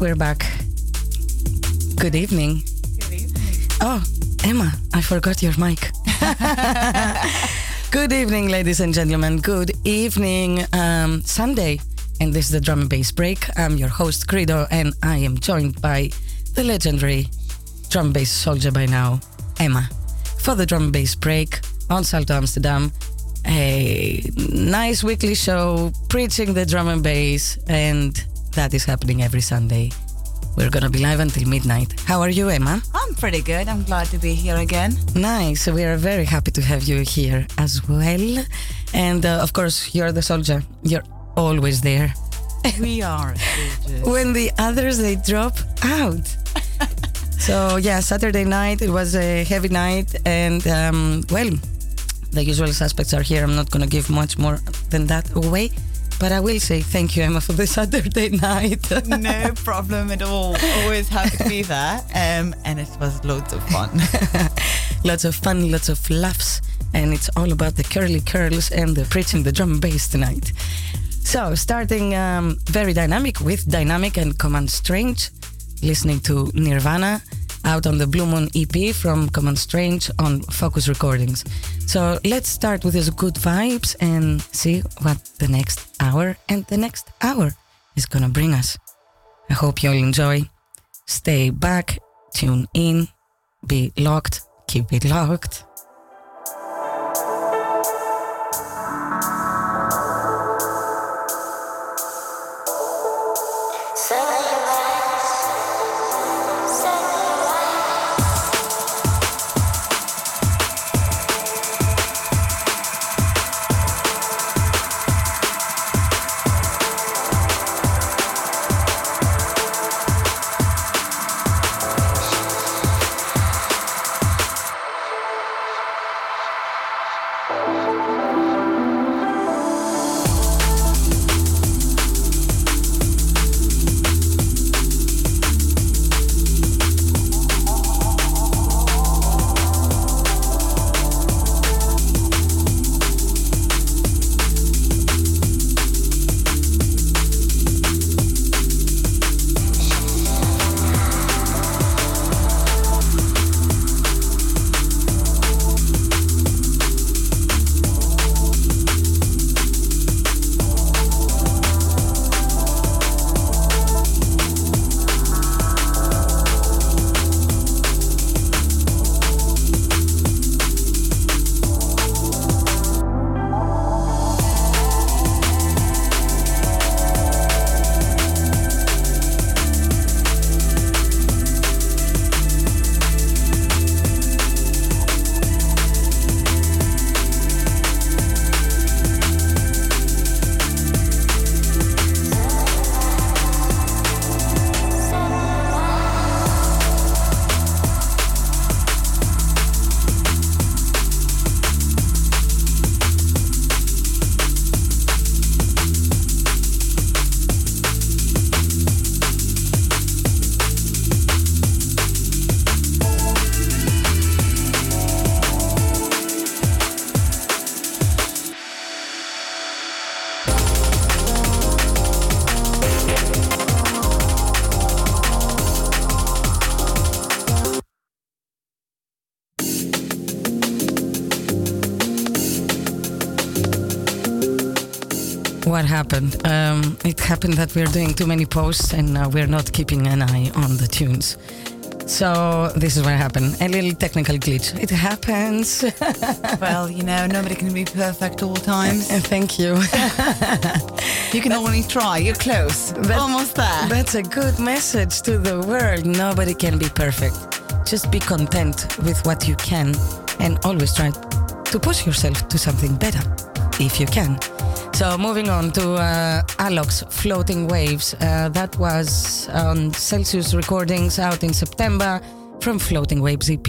We're back. Good evening. Good evening. Oh, Emma, I forgot your mic. Good evening, ladies and gentlemen. Good evening, um, Sunday. And this is the drum and bass break. I'm your host, Kredo, and I am joined by the legendary drum and bass soldier by now, Emma, for the drum and bass break on Salto Amsterdam. A nice weekly show preaching the drum and bass, and that is happening every Sunday. We're gonna be live until midnight. How are you, Emma? I'm pretty good. I'm glad to be here again. Nice. We are very happy to have you here as well. And uh, of course, you're the soldier. You're always there. We are soldiers. When the others they drop out. so yeah, Saturday night it was a heavy night, and um, well, the usual suspects are here. I'm not gonna give much more than that away. But I will say thank you, Emma, for the Saturday night. no problem at all. Always happy to be there. Um, and it was loads of fun. lots of fun, lots of laughs, and it's all about the curly curls and the preaching the drum and bass tonight. So, starting um, very dynamic with Dynamic and Command Strange, listening to Nirvana out on the Blue Moon EP from Command Strange on Focus Recordings. So, let's start with these good vibes and see what the next hour and the next hour is gonna bring us. I hope you'll enjoy. Stay back, tune in, be locked, keep it locked. What happened. Um, it happened that we're doing too many posts and uh, we're not keeping an eye on the tunes. So this is what happened. A little technical glitch. It happens. well, you know, nobody can be perfect all times. Thank you. you can only try. You're close. Almost there. That's a good message to the world. Nobody can be perfect. Just be content with what you can and always try to push yourself to something better if you can. So moving on to uh, Alok's Floating Waves. Uh, that was on Celsius recordings out in September from Floating Waves EP.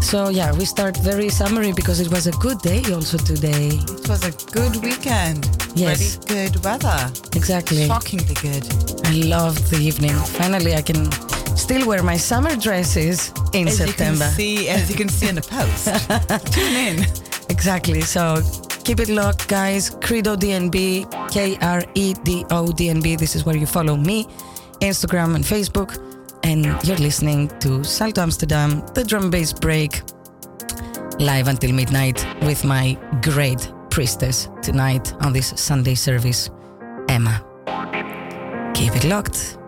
So yeah, we start very summary because it was a good day also today. It was a good weekend. Yes. Very good weather. Exactly. Shockingly good. I loved the evening. Finally, I can still wear my summer dresses in As September. you can see, as you can see in the post. Tune in. Exactly. So keep it locked, guys. Kredo DNB, K R E D O DNB. This is where you follow me. Instagram, and Facebook. And you're listening to Salto Amsterdam, the drum bass break, live until midnight with my great priestess tonight on this Sunday service, Emma. Keep it locked.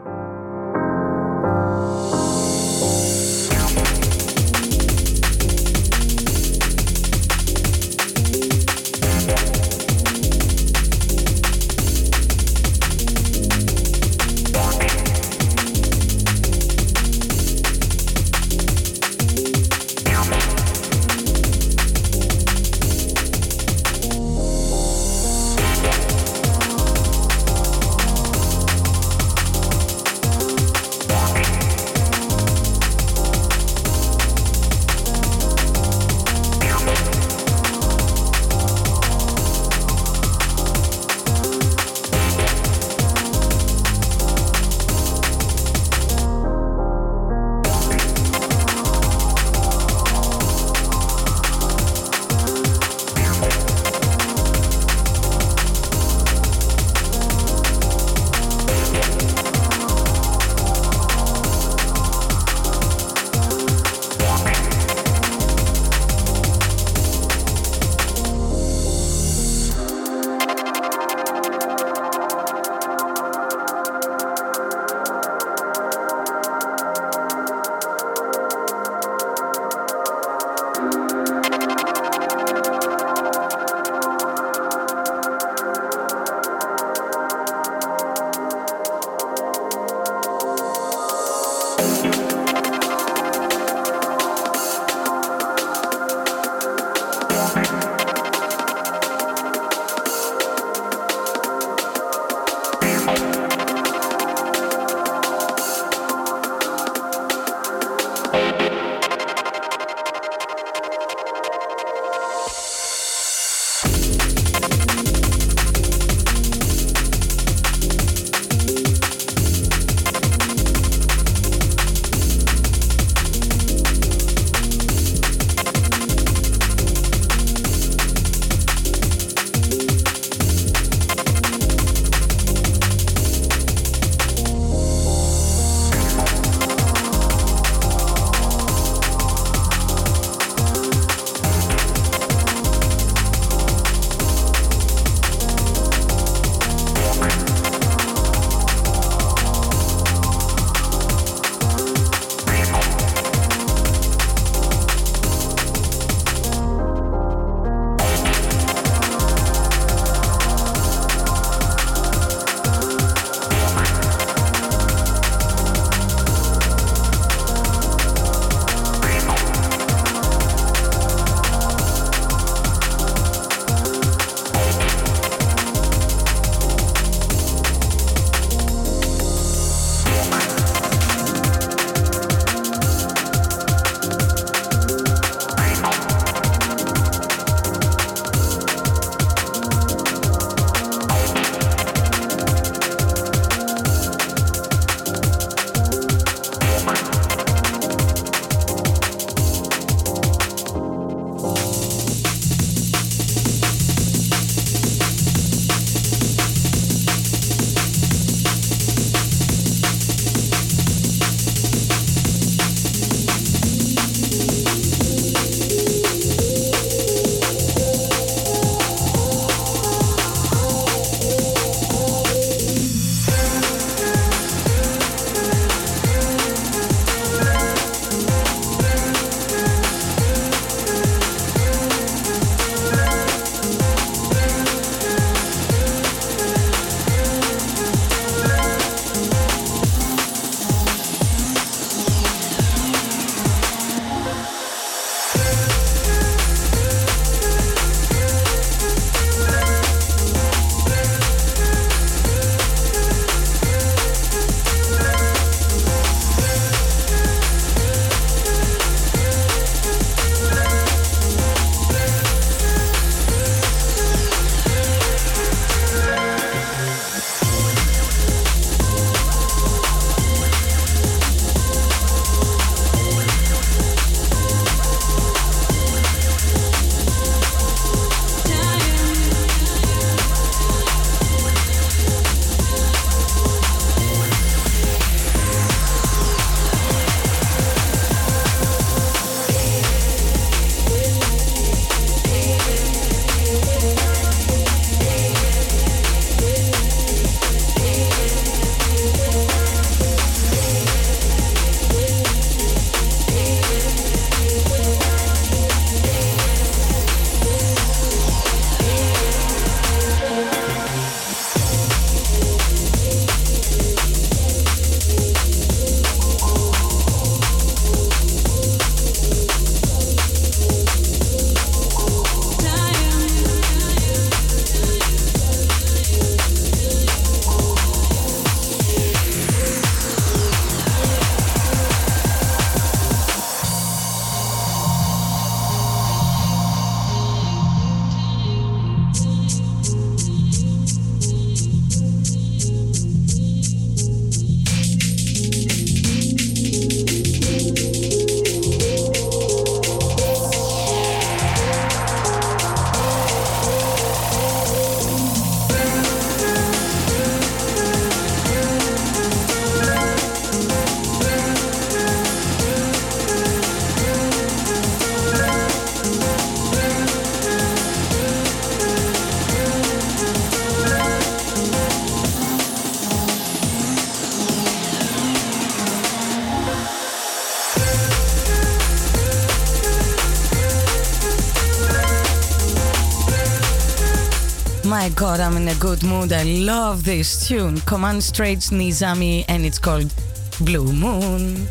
My god, I'm in a good mood. I love this tune. Command Strange Nizami, and it's called Blue Moon.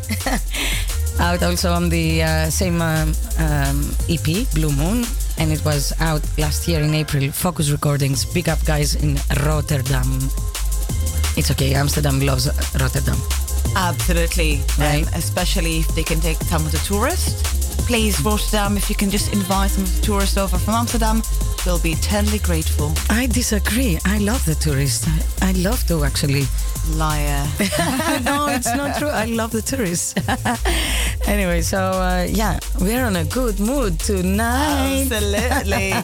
out also on the uh, same um, um, EP, Blue Moon, and it was out last year in April. Focus Recordings, big up guys in Rotterdam. It's okay, Amsterdam loves Rotterdam. Absolutely. Right. Um, especially if they can take some of the tourists. Please, Rotterdam, if you can just invite some of the tourists over from Amsterdam, we'll be eternally grateful. I disagree. I love the tourists. I, I love to actually. Liar. no, it's not true. I love the tourists. anyway, so uh, yeah, we're on a good mood tonight. Absolutely.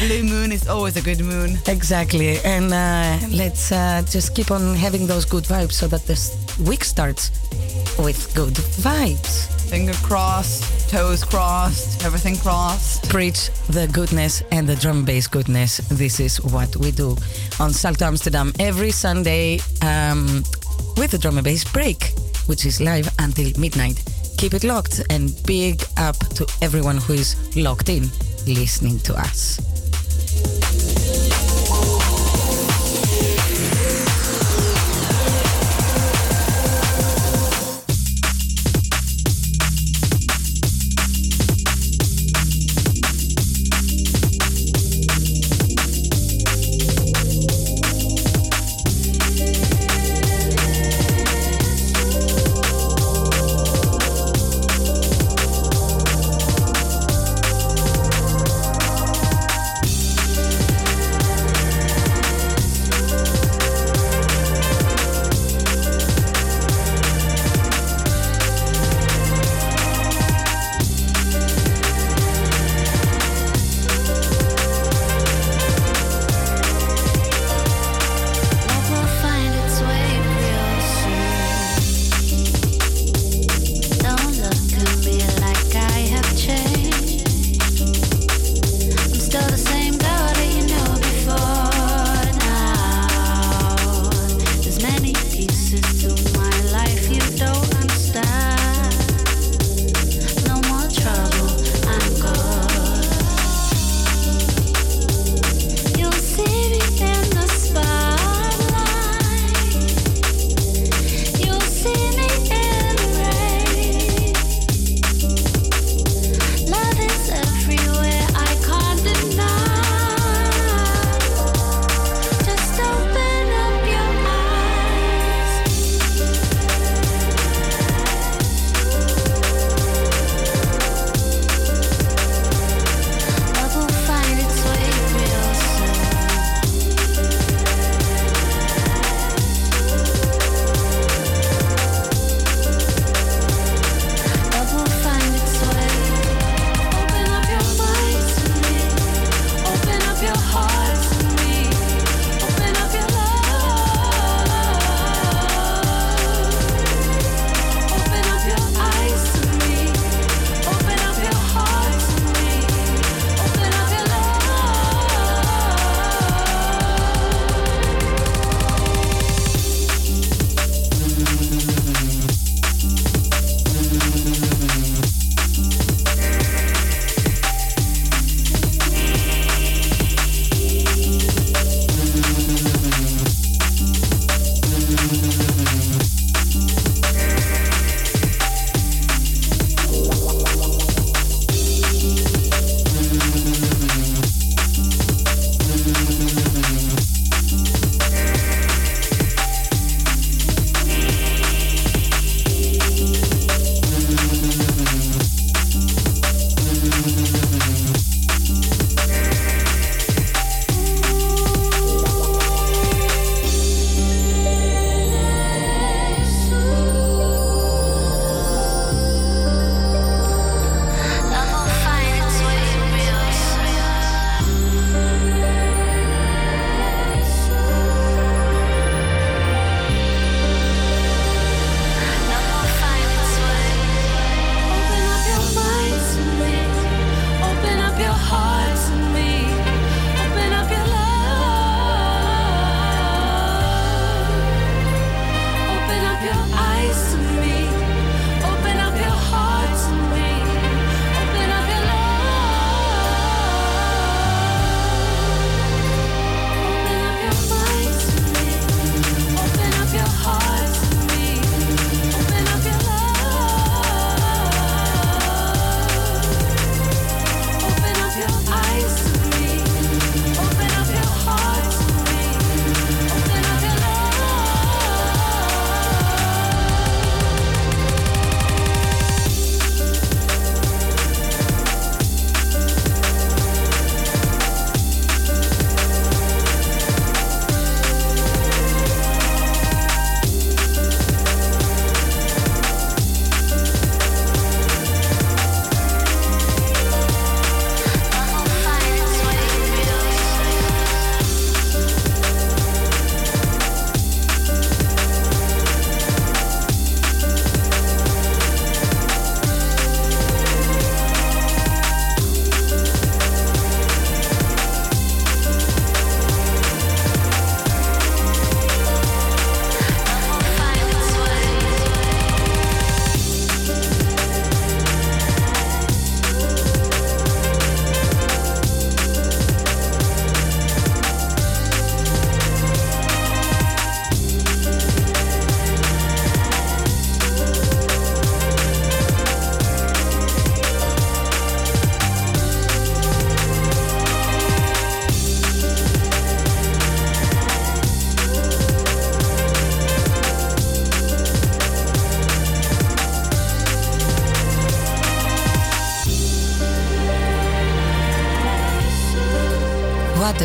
Blue moon is always a good moon. Exactly. And uh, let's uh, just keep on having those good vibes so that this week starts with good vibes. Finger crossed, toes crossed, everything crossed. Preach the goodness and the drum bass goodness. This is what we do on Salto Amsterdam every Sunday um, with the drum and bass break, which is live until midnight. Keep it locked and big up to everyone who is locked in listening to us.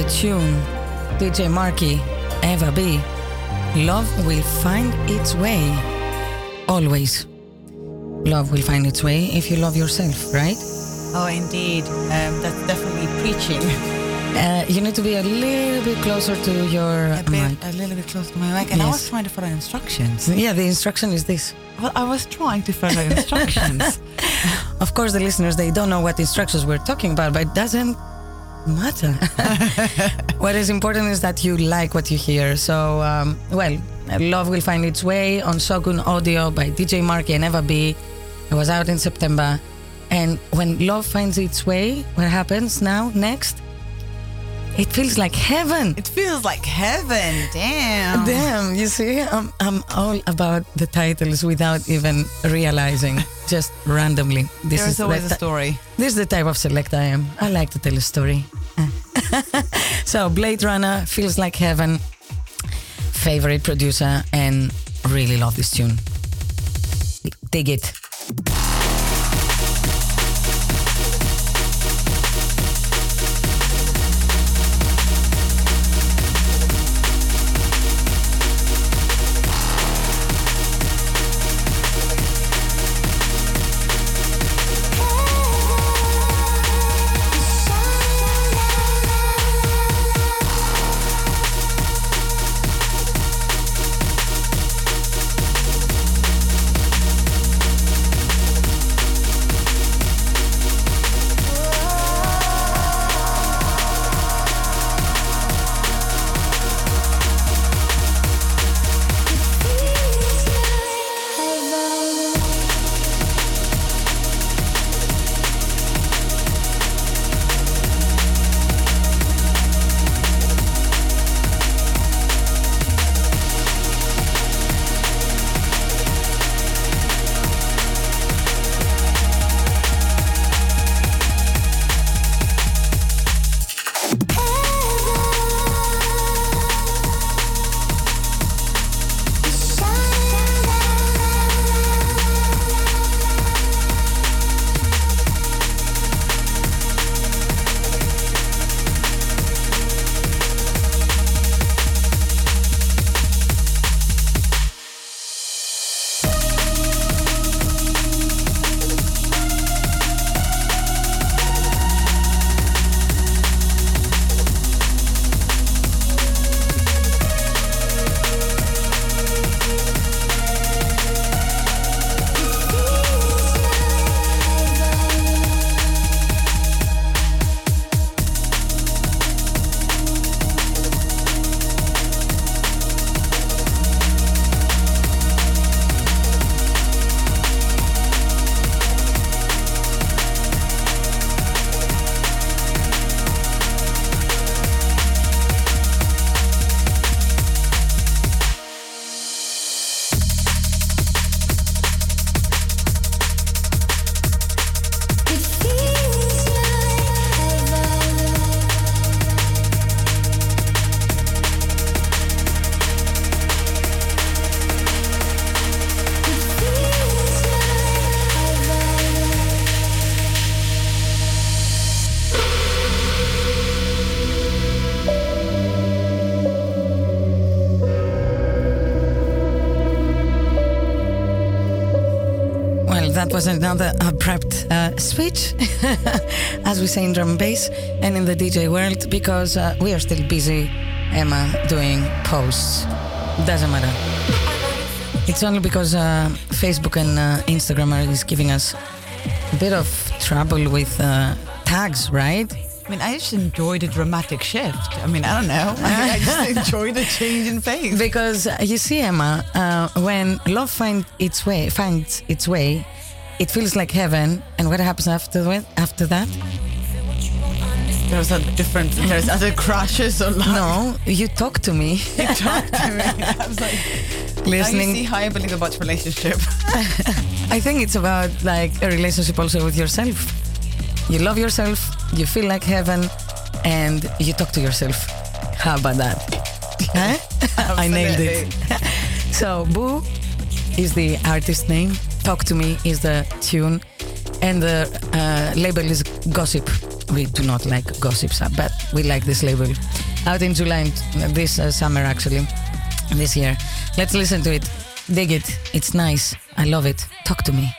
Tune. DJ Marky, Eva B. Love will find its way. Always. Love will find its way if you love yourself, right? Oh, indeed. Um, that's definitely preaching. Uh, you need to be a little bit closer to your A, bit, mic. a little bit close to my mic. And I was trying to follow instructions. Yeah, the instruction is this. Well, I was trying to follow instructions. Of course, the listeners they don't know what instructions we're talking about, but it doesn't matter. what is important is that you like what you hear. So, um, well, Love Will Find Its Way on Shogun Audio by DJ Marky and Eva B. It was out in September. And when love finds its way, what happens now, next? It feels like heaven. it feels like heaven. Damn. Damn, you see, I'm, I'm all about the titles without even realizing, just randomly. This There's the always a story. This is the type of select I am. I like to tell a story. so, Blade Runner feels like heaven. Favorite producer, and really love this tune. Dig it. Was another abrupt uh, switch, as we say in drum and bass and in the DJ world, because uh, we are still busy, Emma, doing posts. Doesn't matter. It's only because uh, Facebook and uh, Instagram are is giving us a bit of trouble with uh, tags, right? I mean, I just enjoy the dramatic shift. I mean, I don't know. I, I just enjoy the change in pace. Because uh, you see, Emma, uh, when love finds its way, finds its way, it feels like heaven. And what happens after that? After that? There's a different. There's other crashes or No, you talk to me. You talk to me. I was like, now you Listening. see how I believe about relationship. I think it's about like a relationship also with yourself. You love yourself, you feel like heaven, and you talk to yourself. How about that? Huh? I nailed it. so, Boo is the artist name, Talk to Me is the tune, and the uh, label is Gossip. we do not like gossips, but we like this label. Out in July, this uh, summer actually, this year. Let's listen to it. Dig it. It's nice. I love it. Talk to me.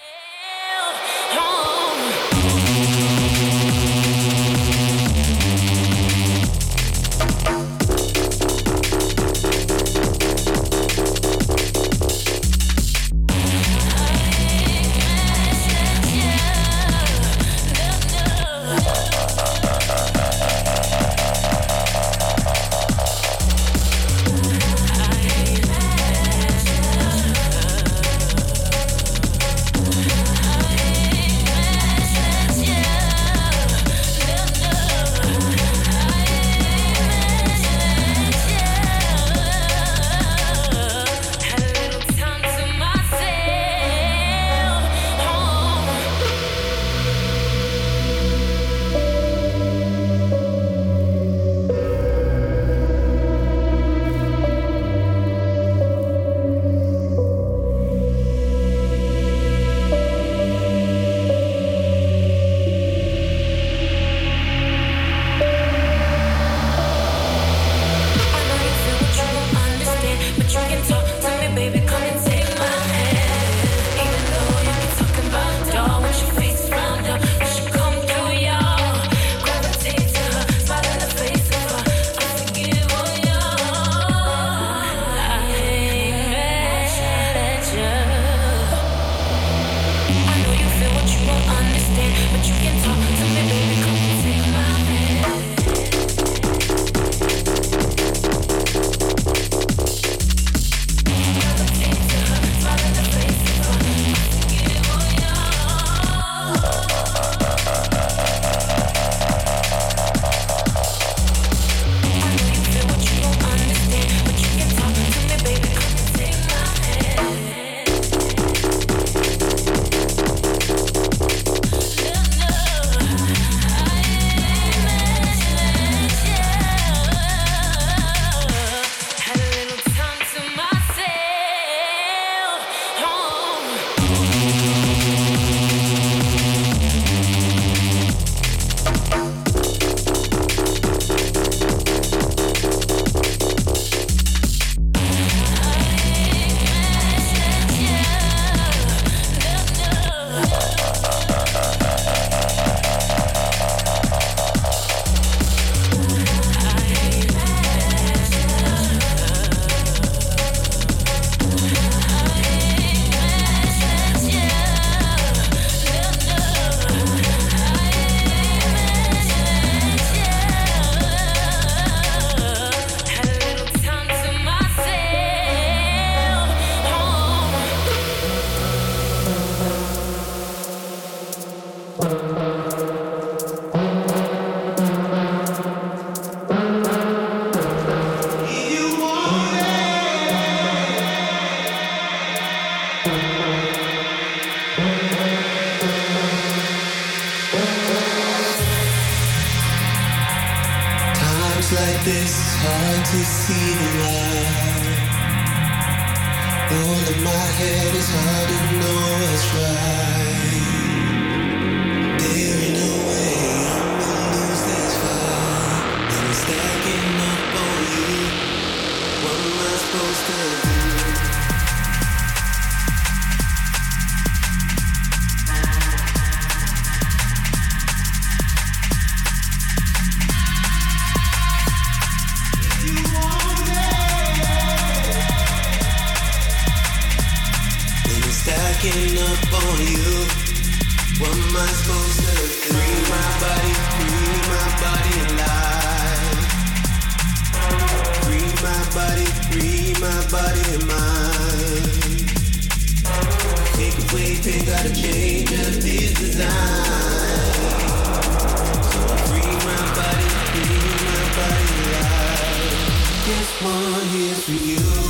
stacking up on you. What am I supposed to do? Free my body, free my body alive. Free my body, free my body and mind. Take away take gotta change of these design. So free my body, free my body alive. This one is for you.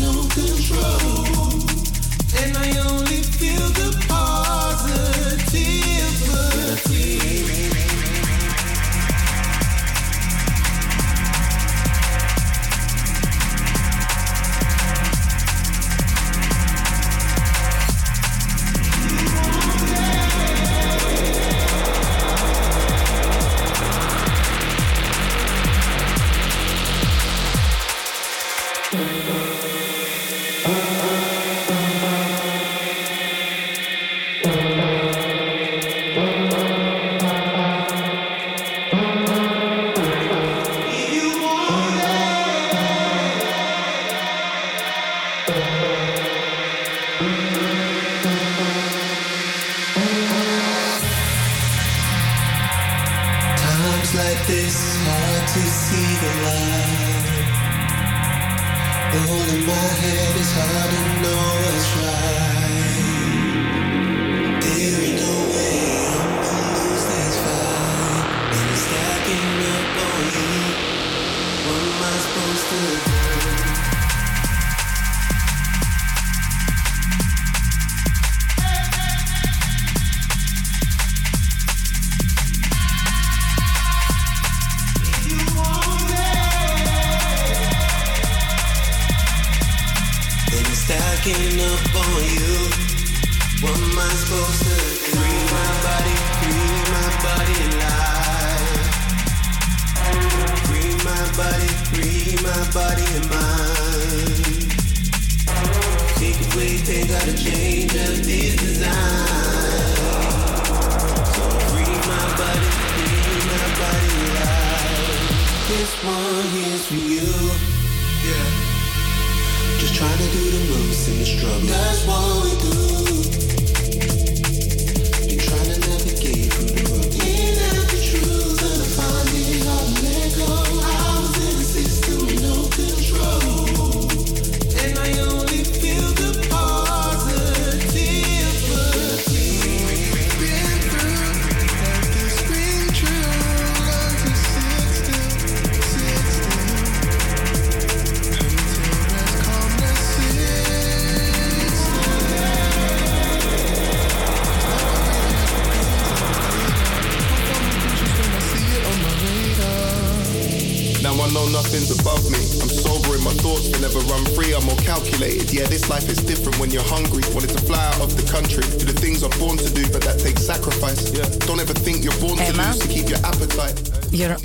calculated. Yeah, this life is different when you're hungry. Wanted to fly out of the country, do the things I'm born to do, but that takes sacrifice. Yeah, don't ever think you're born Emma? to lose to keep your appetite. You're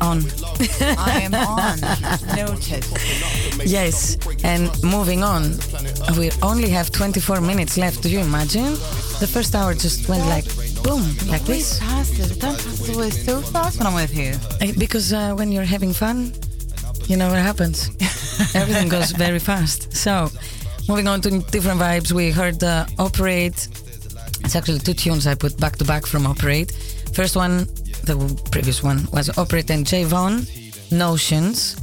on. I am on. Noted. Yes, and moving on, we only have 24 minutes left. Do you imagine? The first hour just went like boom, like We this. passed it. Time passes away so fast when I'm with you. Eh, Because uh, when you're having fun, you know what happens. Everything goes very fast. So, moving on to different vibes, we heard uh, Operate. It's actually two tunes I put back to back from Operate. First one, the previous one, was Operate and Javon, Notions.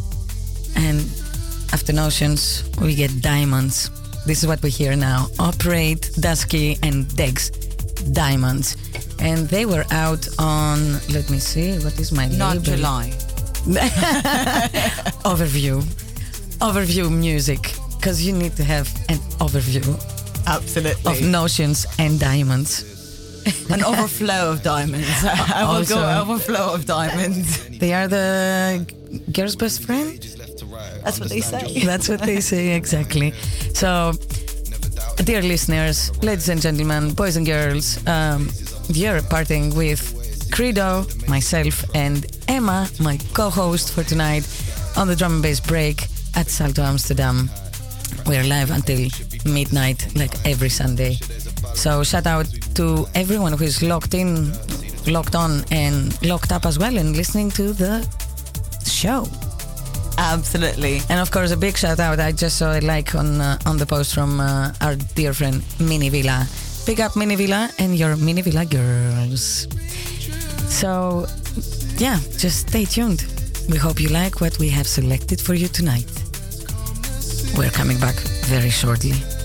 And after Notions, we get Diamonds. This is what we hear now Operate, Dusky, and Dex. Diamonds. And they were out on, let me see, what is my Not label? July. overview overview music because you need to have an overview Absolutely. of notions and diamonds An overflow of diamonds. I will go Also- overflow of diamonds. they are the girl's best friend That's what they say. that's what they say exactly so dear listeners ladies and gentlemen boys and girls um, you're parting with Kredo myself and emma my co-host for tonight on the drum and bass break at salto amsterdam we're live until midnight like every sunday so shout out to everyone who's locked in locked on and locked up as well and listening to the show Absolutely. and of course, a big shout out. I just saw a like on uh, on the post from uh, our dear friend Mini Villa. Pick up Mini Villa and your Mini Villa girls. So, yeah, just stay tuned. We hope you like what we have selected for you tonight. We're coming back very shortly.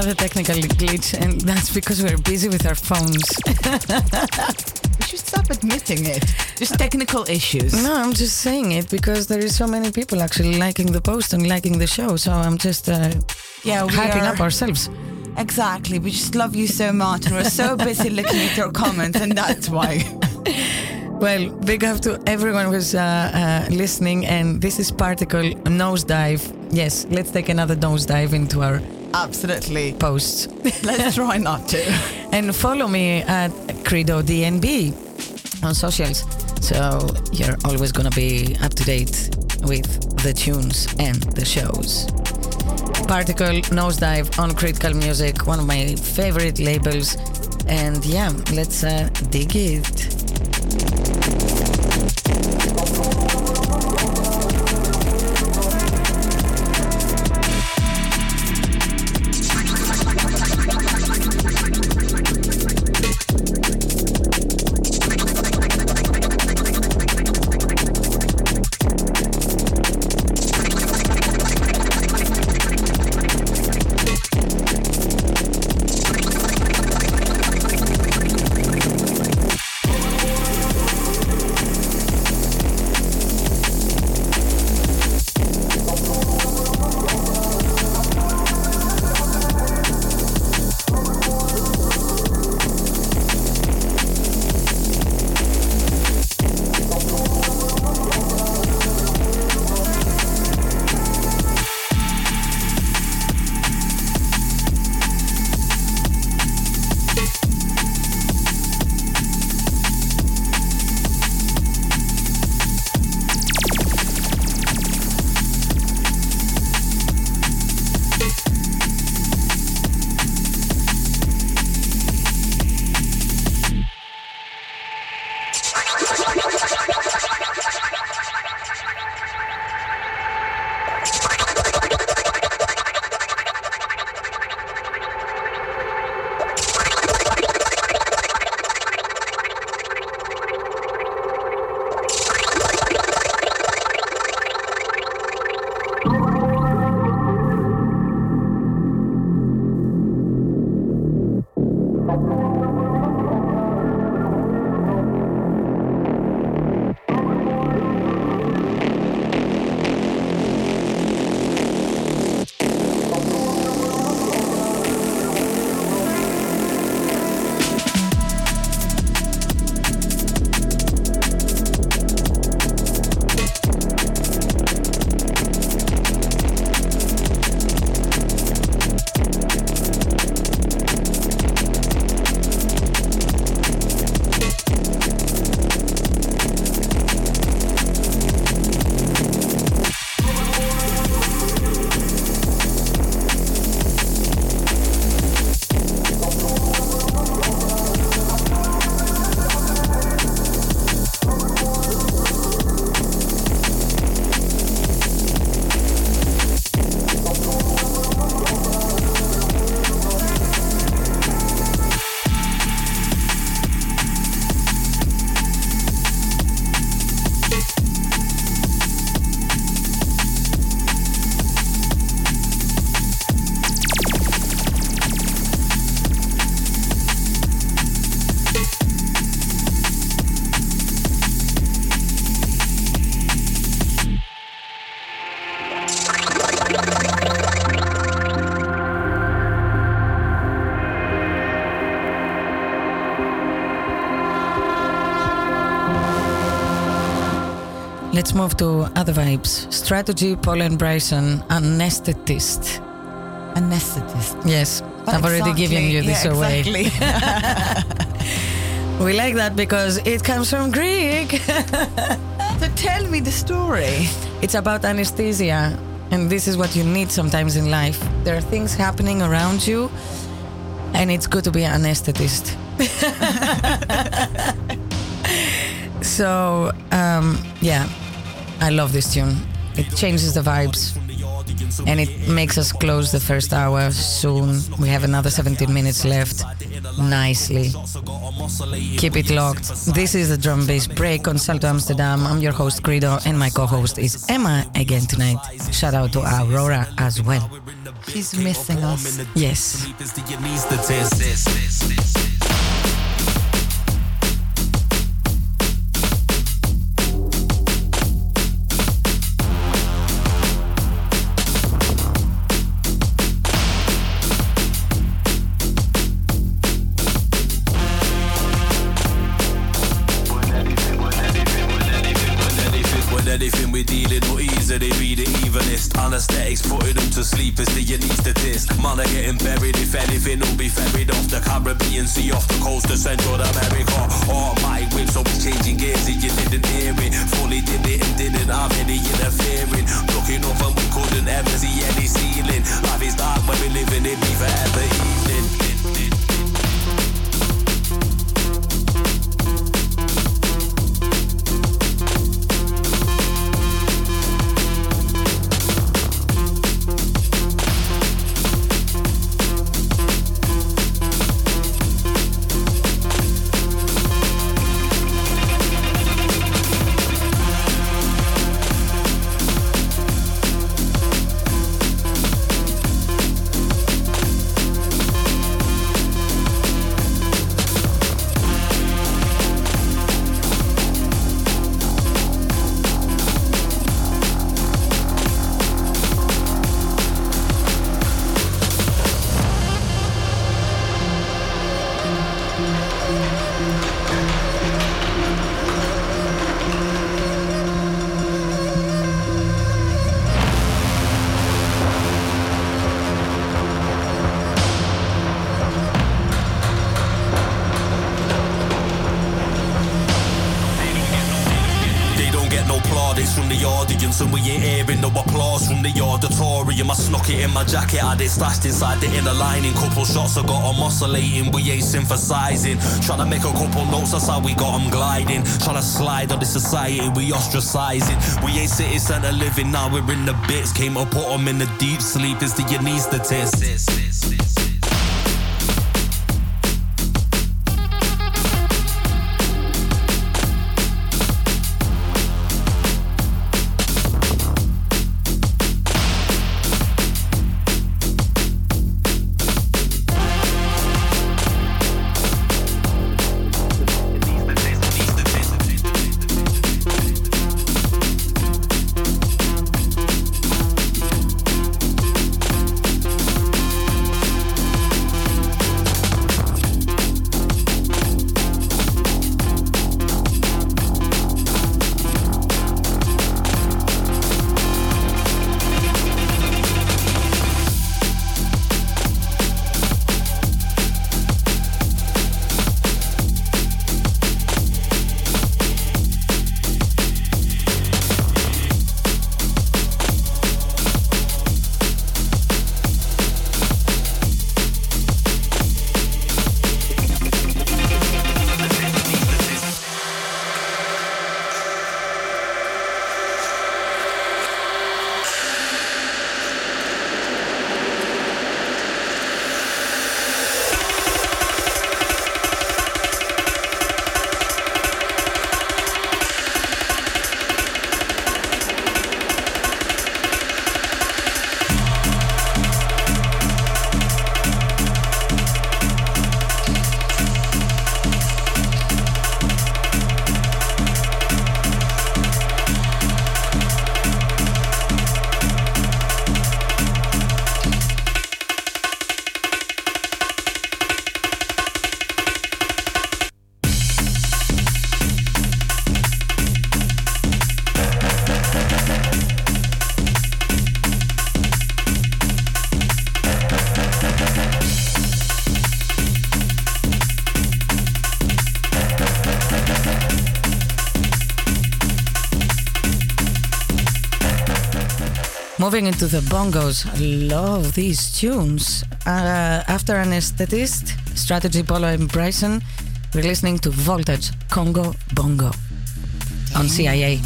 Another technical glitch, and that's because we're busy with our phones. We should stop admitting it. Just technical issues. No, I'm just saying it because there is so many people actually liking the post and liking the show. So I'm just uh, Yeah, we hyping are- up ourselves. Exactly. We just love you so much, and we're so busy looking at your comments, and that's why. Well, big up to everyone who's uh, uh, listening. And this is Particle Nosedive. Yes, let's take another nosedive into our Absolutely. posts. Let's try not to. and follow me at Kredo DNB on socials. So you're always going to be up to date with the tunes and the shows. Particle Nosedive on Critical Music, one of my favorite labels. And yeah, let's uh, dig it. Move to other vibes. Strategy, Paul and Bryson, anesthetist. Anesthetist. Yes, I've already given you this yeah, away. Exactly. We like that because it comes from Greek. so tell me the story. It's about anesthesia, and this is what you need sometimes in life. There are things happening around you, and it's good to be an anesthetist. so, um, yeah, I love this tune. It changes the vibes, and it makes us close the first hour soon. We have another 17 minutes left. Nicely. Keep it locked. This is the drum bass break on Salto Amsterdam. I'm your host, Kredo, and my co host is Emma again tonight. Shout out to Aurora as well. She's missing us. Yes. Them to sleep as the anaesthetist. Man getting buried, if anything, will be ferried off the Caribbean Sea, off the coast of Central America. Oh, my whips always changing gears if you didn't hear it. Fully did it and didn't have any interfering. Looking up and we couldn't ever see any ceiling. Life is dark when we live in it, be forever evening. Inside the inner lining Couple shots. I got 'em oscillating, we ain't synthesizing Trying to make a couple notes, that's how we got 'em gliding. Trying to slide on this society, we ostracizing. We ain't city centre living, now we're in the bits. Came to put 'em in the deep sleep, it's the anesthetist Moving into the bongos, I love these tunes. Uh, after Anesthetist, Strategy Polo and Bryson, we're listening to Voltage, Congo Bongo on CIA.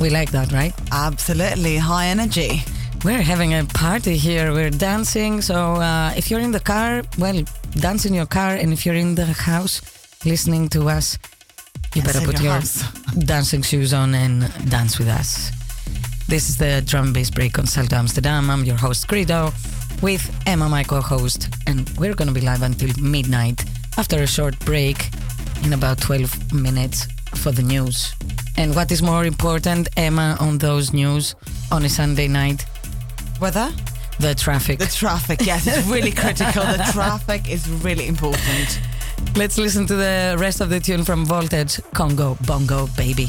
We like that, right? Absolutely. High energy. We're having a party here. We're dancing. So uh, if you're in the car, well, dance in your car. And if you're in the house listening to us, you Dance better put your your dancing shoes on and dance with us. This is the drum bass break on Salto Amsterdam. I'm your host, Kredo, with Emma, my co host. And we're going to be live until midnight after a short break in about 12 minutes for the news. And what is more important, Emma, on those news on a Sunday night? Weather? The traffic. The traffic. Yes, it's really critical. The traffic is really important. Let's listen to the rest of the tune from Voltage, Congo Bongo Baby.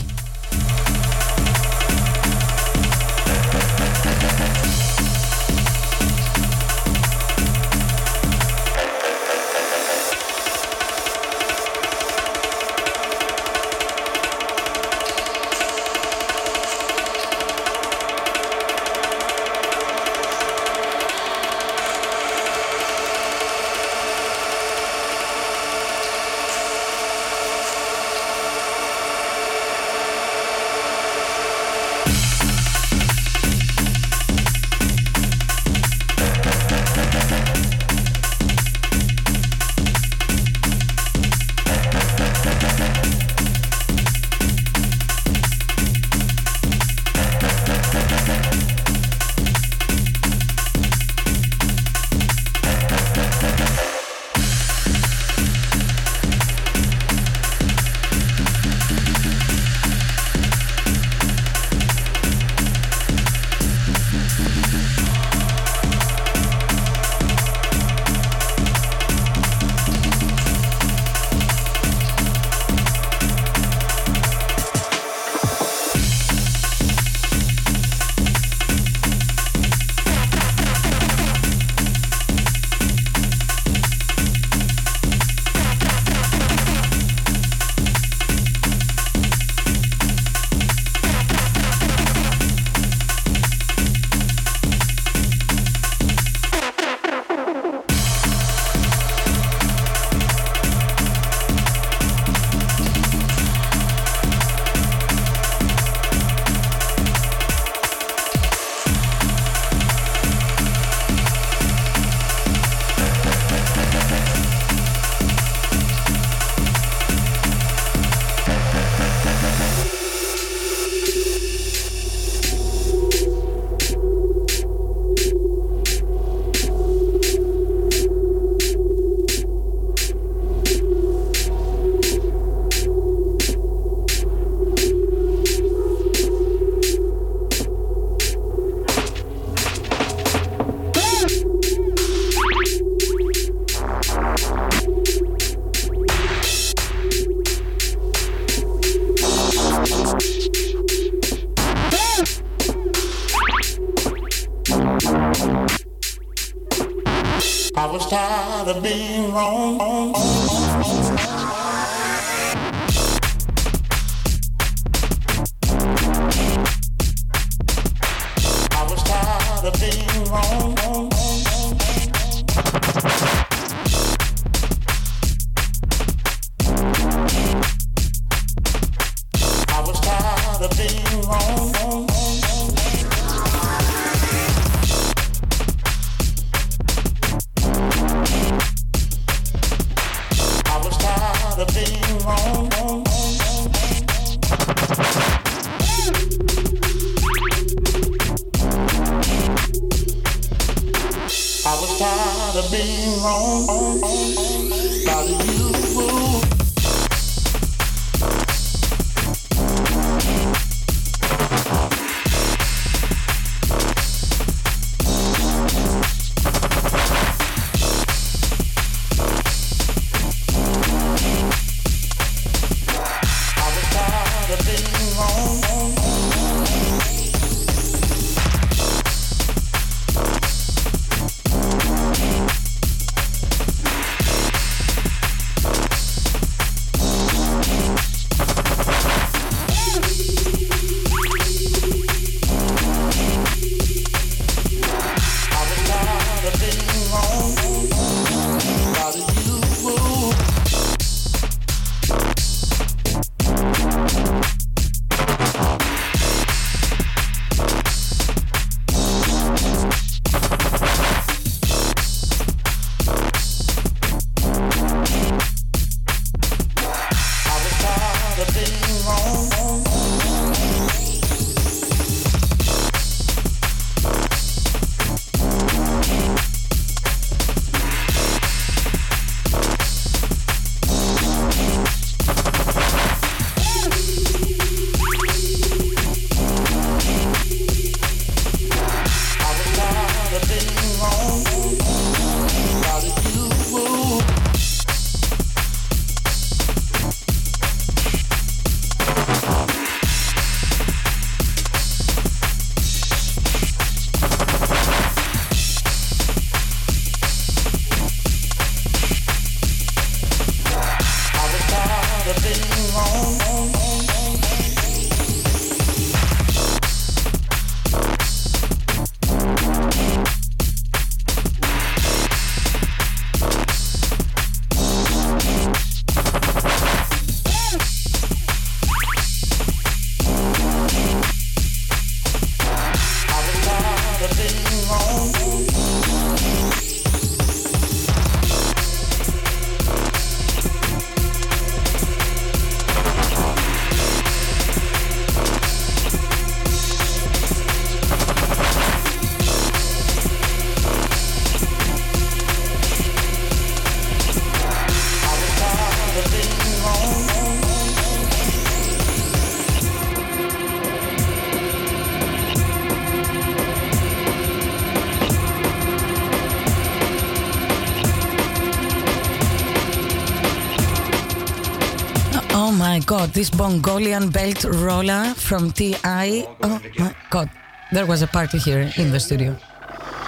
This Mongolian belt roller from TI. Oh my god, there was a party here in the studio.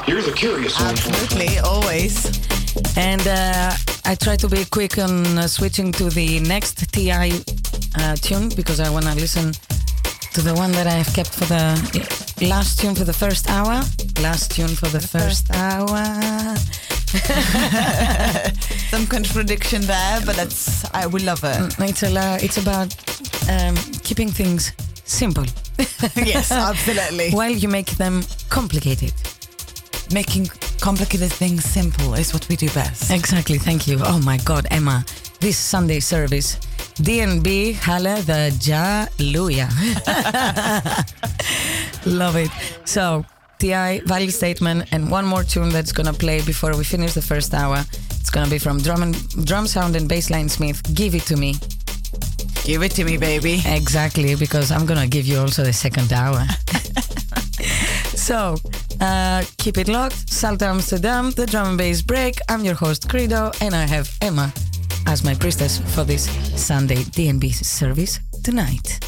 Here's a curious one. Absolutely, always. And uh, I try to be quick on uh, switching to the next TI uh, tune because I want to listen to the one that I've kept for the last tune for the first hour. Last tune for the first hour. Some contradiction there, but that's I we love it. It's, a, it's about um, keeping things simple yes, absolutely. while you make them complicated. Making complicated things simple is what we do best. Exactly. Thank you. Oh my God, Emma. This Sunday service. DNB Halle the Jaluja. Love it. So, TI, value statement, and one more tune that's going to play before we finish the first hour. It's going to be from Drum, and, Drum Sound and Bassline Smith. Give it to me. Give it to me, baby. Exactly, because I'm going to give you also the second hour. so, uh, keep it locked. Salto Amsterdam, the drum and bass break. I'm your host, Kredo, and I have Emma as my priestess for this Sunday DNB service tonight.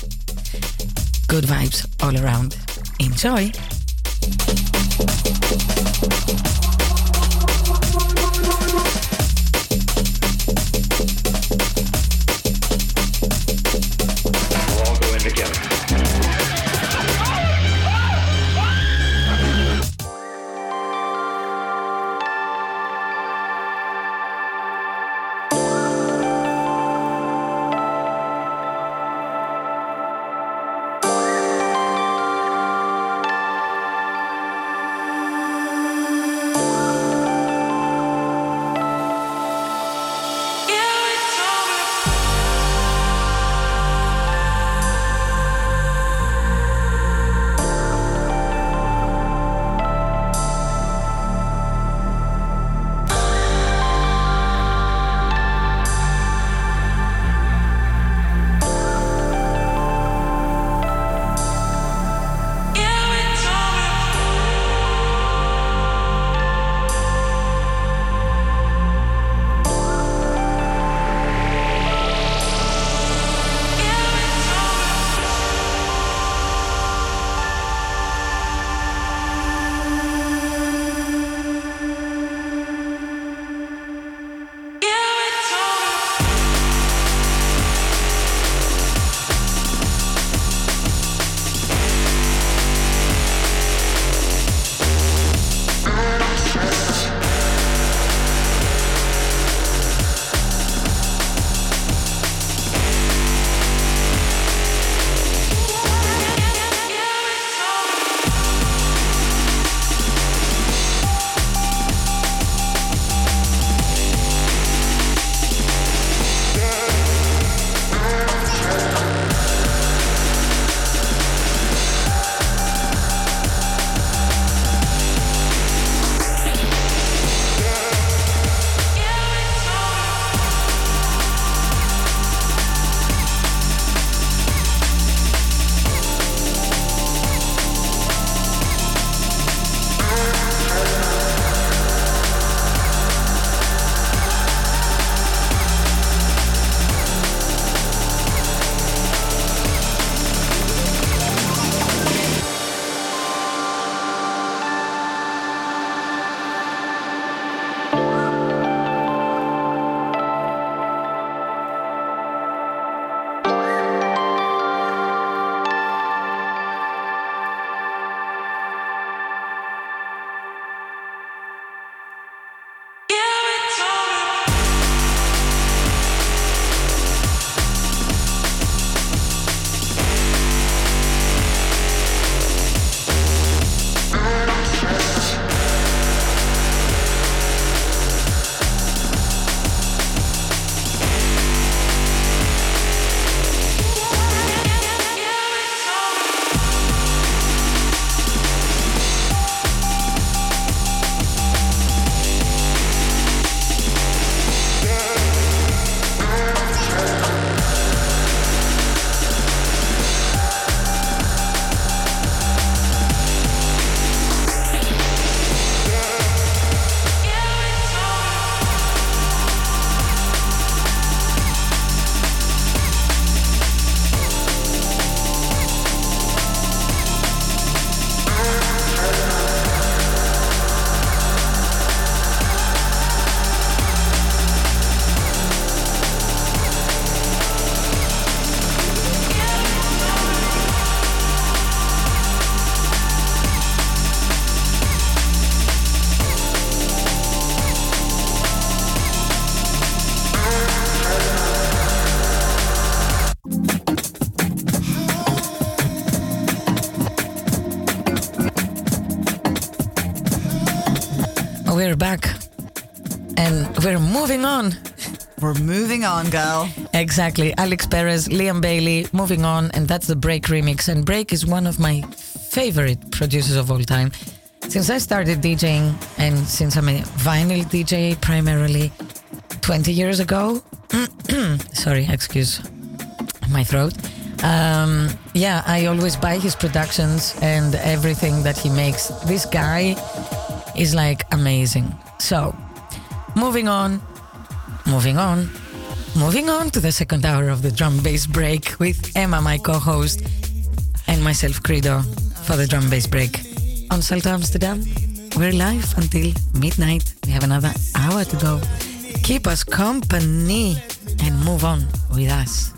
Good vibes all around. Enjoy. Back and we're moving on. We're moving on, girl. Exactly. Alex Perez, Liam Bailey, moving on, and that's the Break remix. And Break is one of my favorite producers of all time. Since I started DJing, and since I'm a vinyl DJ primarily 20 years ago, sorry, excuse my throat. Um, yeah, I always buy his productions and everything that he makes. This guy is like amazing. So, moving on, moving on, moving on to the second hour of the drum bass break with Emma, my co host, and myself, Kredo, for the drum bass break. On Salto Amsterdam, we're live until midnight. We have another hour to go. Keep us company and move on with us.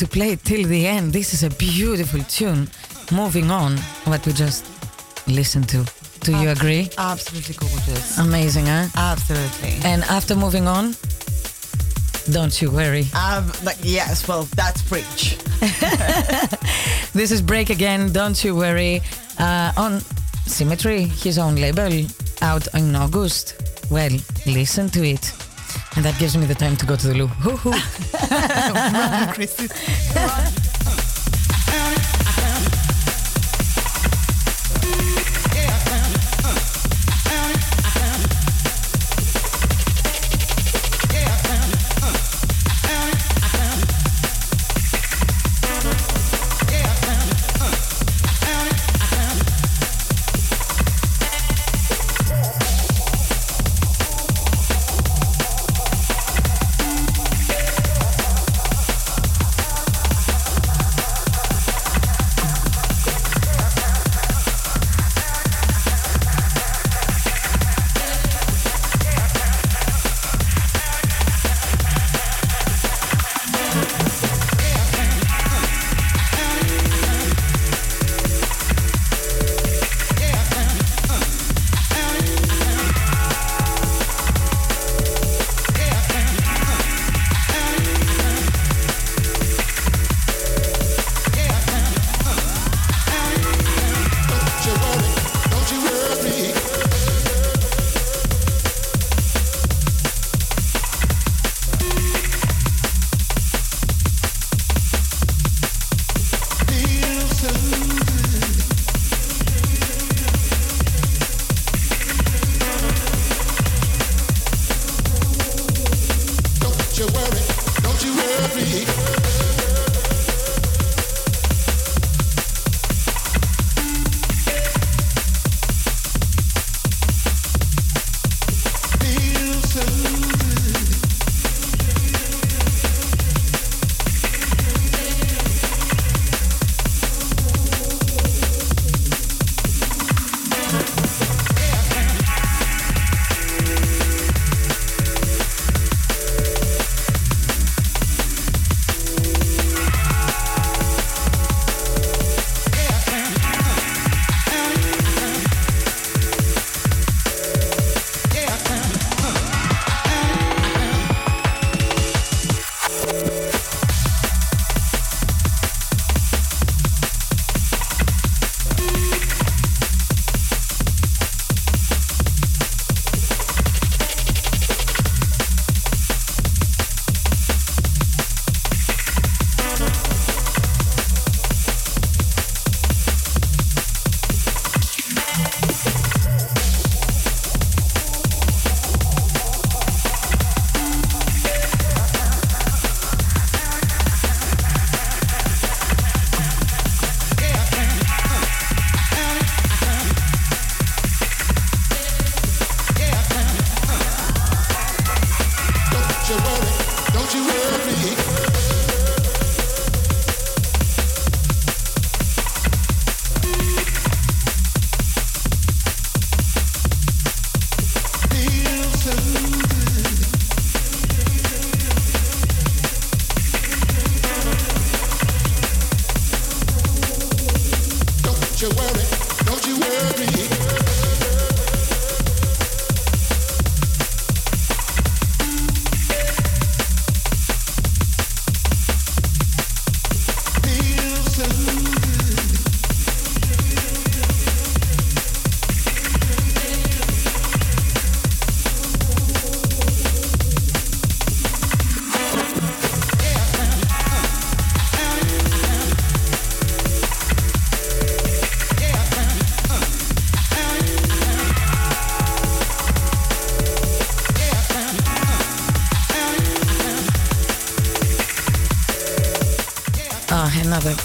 To play it till the end. This is a beautiful tune. Moving on, what we just listened to. Do you agree? Absolutely gorgeous. Amazing, huh? Absolutely. And after moving on, don't you worry. Um, like, yes, well, that's preach. This is Break Again, Don't You Worry, uh, on Symmetry, his own label, out in August. Well, listen to it. And that gives me the time to go to the loo. Hoo hoo. Oh,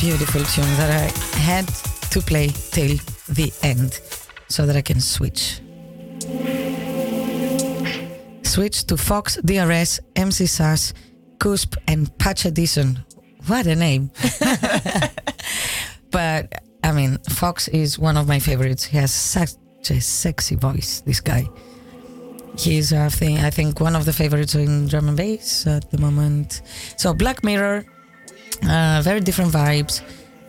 beautiful tune that I had to play till the end so that I can switch. Switch to Fox, DRS, MC Sass, Cusp, and Patch Edison. What a name! but I mean, Fox is one of my favorites. He has such a sexy voice. This guy. He's, I think, I think one of the favorites in and bass at the moment. So Black Mirror, Uh, very different vibes.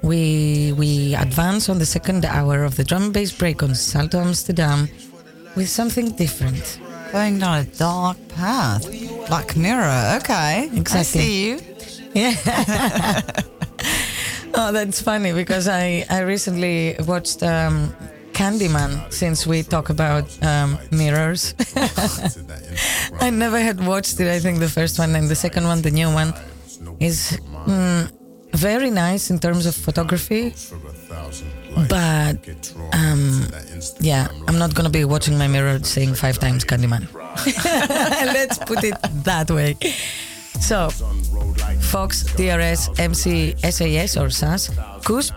We we advance on the second hour of the drum and bass break on Salto Amsterdam with something different. Going down a dark path. Black Mirror. Okay. exactly. I see you. Yeah. oh, that's funny because I, I recently watched um, Candyman since we talk about um, mirrors. I never had watched it. I think the first one and the second one, the new one, is mm, very nice in terms of photography. But um, yeah, I'm not gonna be watching my mirror saying five times Candyman. Let's put it that way. So, Fox, DRS, MC, SAS or SAS, CUSP,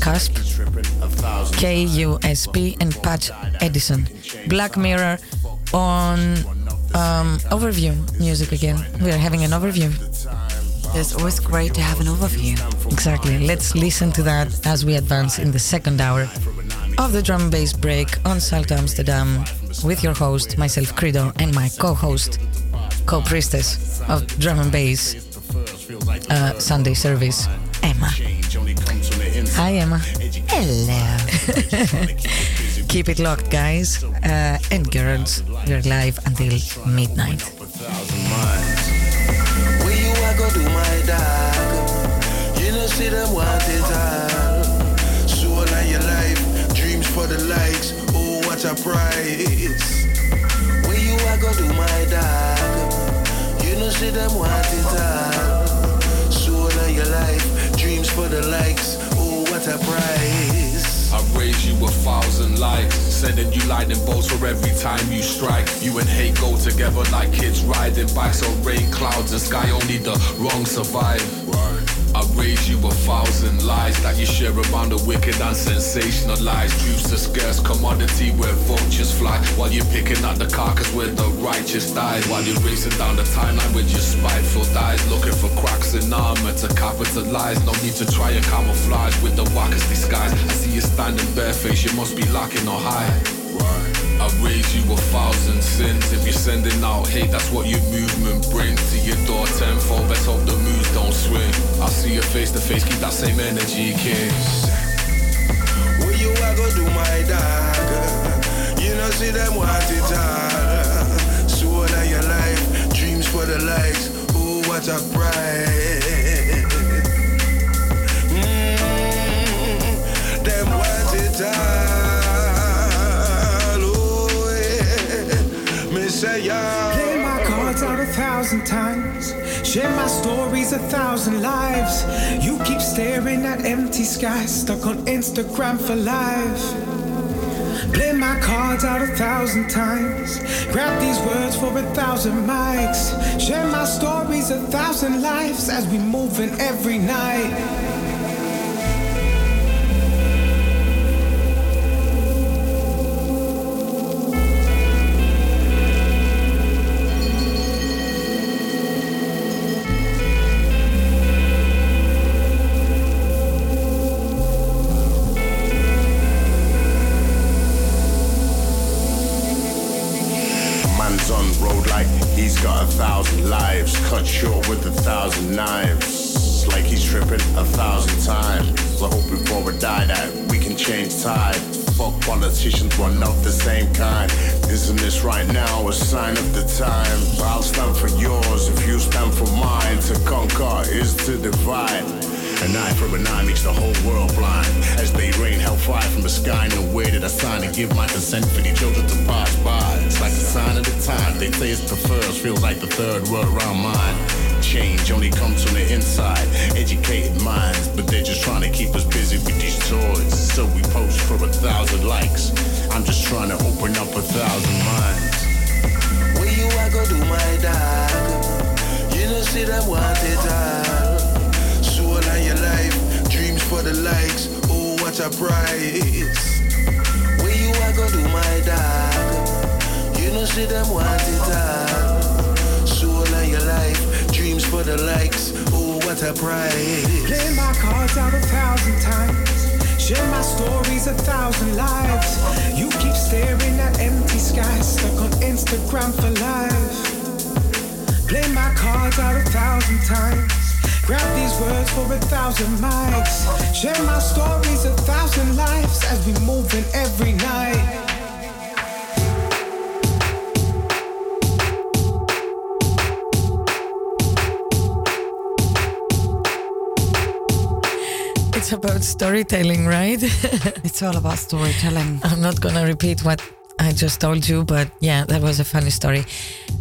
CUSP, KUSP, and Patch Edison. Black Mirror on um, overview music again. We are having an overview. It's always great to have an overview. Exactly. Let's listen to that as we advance in the second hour of the drum and bass break on Salto Amsterdam with your host, myself, Kredo, and my co host, co priestess of drum and bass uh, Sunday service, Emma. Hi, Emma. Hello. Keep it locked, guys uh, and girls. We're live until midnight. Dog? You know see them want it all. Soul of your life, dreams for the likes. Oh, what a price. Where you I go do my dog? You know see them want it all. Soul of your life, dreams for the likes. Oh, what a price. Raise you a thousand likes, sending you lightning bolts for every time you strike. You and hate go together like kids riding bikes on rain clouds and sky. Only the wrong survive. I raise you a thousand lies that you share around the wicked and sensationalized. Truth's a scarce commodity where vultures fly while you're picking out the carcass where the righteous dies. While you're racing down the timeline with your spiteful eyes, looking for cracks in armor to capitalize. No need to try and camouflage with the wackest disguise. I see you standing barefaced, you must be lacking or high. I raise you a thousand sins. If you're sending out hate, that's what your movement brings to your door tenfold. Let's hope the moves don't swing. I'll see you face to face, keep that same energy, kid. Where you I go do my dog? You know see them want it all. Soul of your life, dreams for the likes. Oh, what a price. Mm, them want it all. Say yeah. Play my cards out a thousand times. Share my stories a thousand lives. You keep staring at empty skies, stuck on Instagram for life. Play my cards out a thousand times. Grab these words for a thousand mics. Share my stories a thousand lives as we move in every night. Consent for these children to pass by. It's like a sign of the time. They say it's the first, feels like the third world around mine. Change only comes from the inside. Educated minds, but they're just trying to keep us busy with these toys. So we post for a thousand likes. I'm just trying to open up a thousand minds. Where you I go do my dog? You know see them want it all. Soul of your life, dreams for the likes. Oh, what a price. My dog? You know see them want it all. Soul of your life, dreams for the likes. Oh, what a price. Play my cards out a thousand times. Share my stories a thousand lives. You keep staring at empty skies, stuck on Instagram for life. Play my cards out a thousand times. Grab these words for a thousand mics. Share my stories, a thousand lives as we move in every night. About storytelling, right? it's all about storytelling. I'm not gonna repeat what I just told you, but yeah, that was a funny story.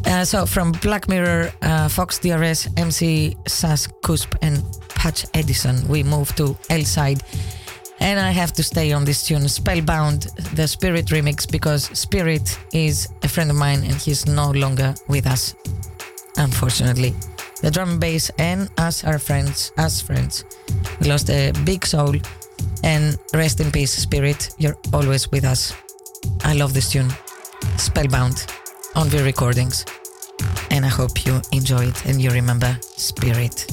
Uh, so from Black Mirror, uh, Fox DRS, MC Sas Cusp, and Patch Edison, we move to L side. And I have to stay on this tune, Spellbound, the Spirit remix, because Spirit is a friend of mine and he's no longer with us, unfortunately. The drum and bass and us are friends, us friends. We lost a big soul, and rest in peace, Spirit. You're always with us. I love this tune, Spellbound, on V Recordings. And I hope you enjoy it and you remember Spirit.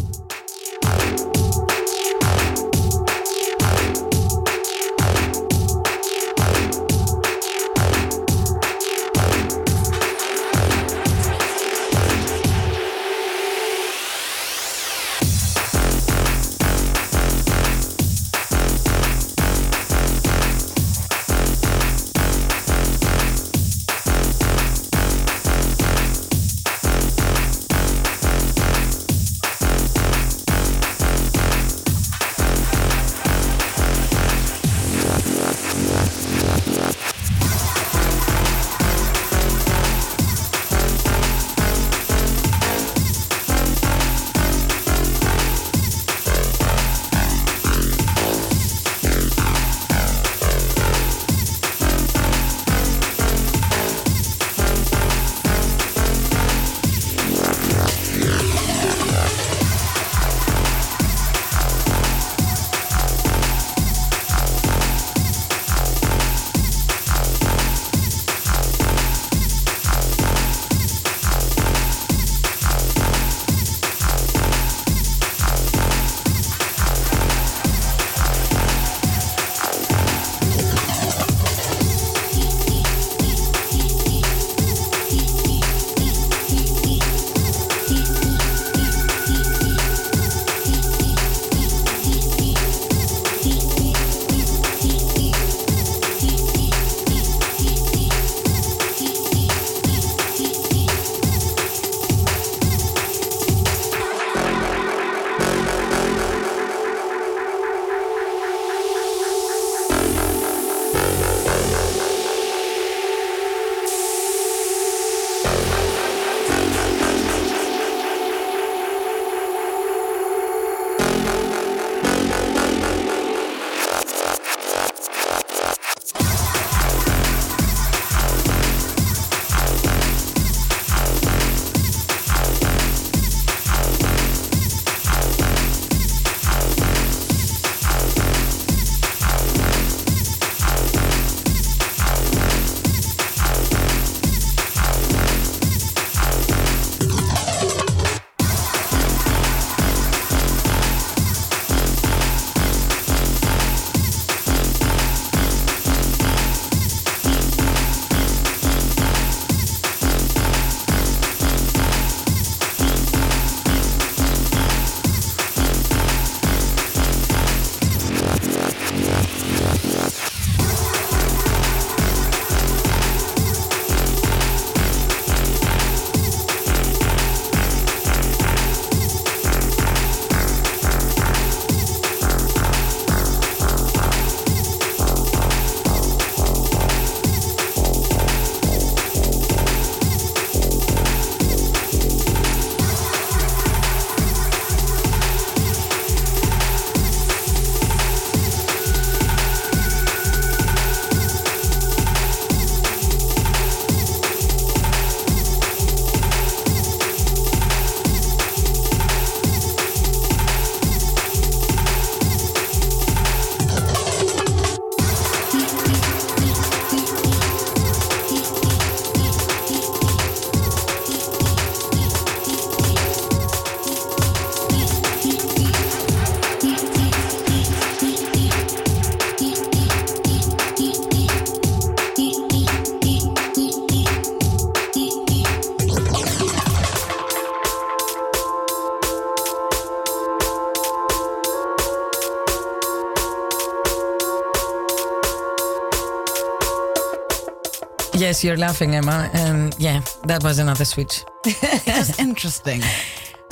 Yes, you're laughing, Emma. And yeah, that was another switch. it was interesting.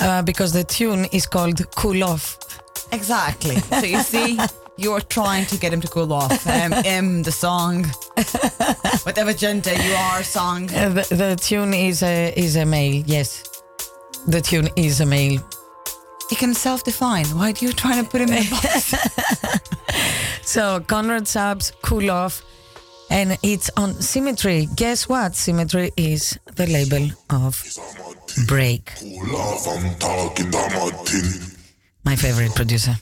Uh, because the tune is called Cool Off. Exactly. So you see, you're trying to get him to cool off. Um, M, the song, whatever gender you are, song. Uh, the, the tune is a, is a male, yes. The tune is a male. He can self define. Why do you try to put him in a box? So Conrad Subs, Cool Off, and it's on Symmetry. Guess what? Symmetry is the label of Break. My favorite producer.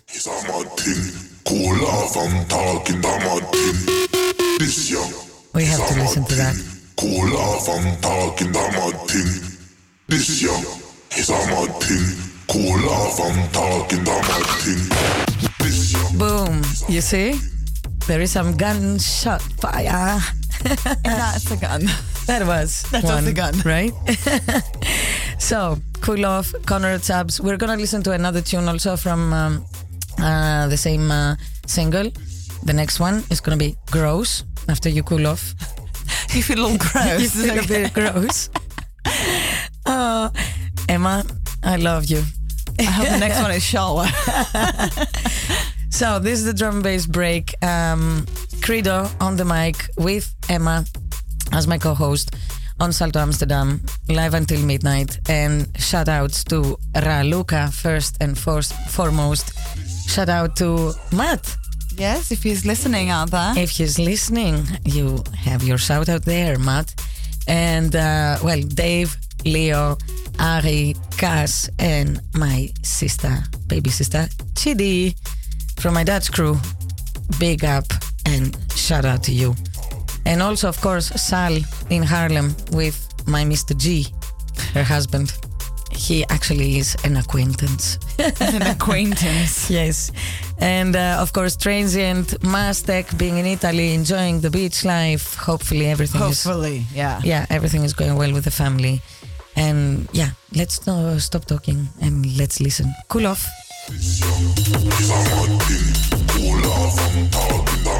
We have to listen to that. Cool off, I'm talking Martin. This Martin. Cool off, I'm talking young. Boom. You see? There is some gunshot fire. That's a gun. That was That was one, a gun. right? so cool off, Conrad Subs. We're gonna listen to another tune also from um, uh, the same uh, single. The next one is gonna be Gross. After you cool off, You feel a little gross. you feel a bit gross. Oh, Emma, I love you. I hope the next one is shower. So this is the drum and bass break. Um, Kredo on the mic with Emma as my co-host on Salto Amsterdam, live until midnight. And shout outs to Ra Raluca first and first, foremost. Shout out to Matt. yes, if he's listening out there. If he's listening, you have your shout out there, Matt. And uh, well, Dave, Leo, Ari, Cass, and my sister, baby sister, Chidi, from my Dutch crew. Big up and shout out to you. And also, of course, Sal in Harlem with my Mr. G, her husband. He actually is an acquaintance. An acquaintance. Yes. And uh, of course, Transient, Mastek being in Italy, enjoying the beach life. Hopefully, everything is. Hopefully, yeah. Yeah, everything is going well with the family. And yeah, let's not stop talking and let's listen. Cool off. A Martin. Cool off, I'm talking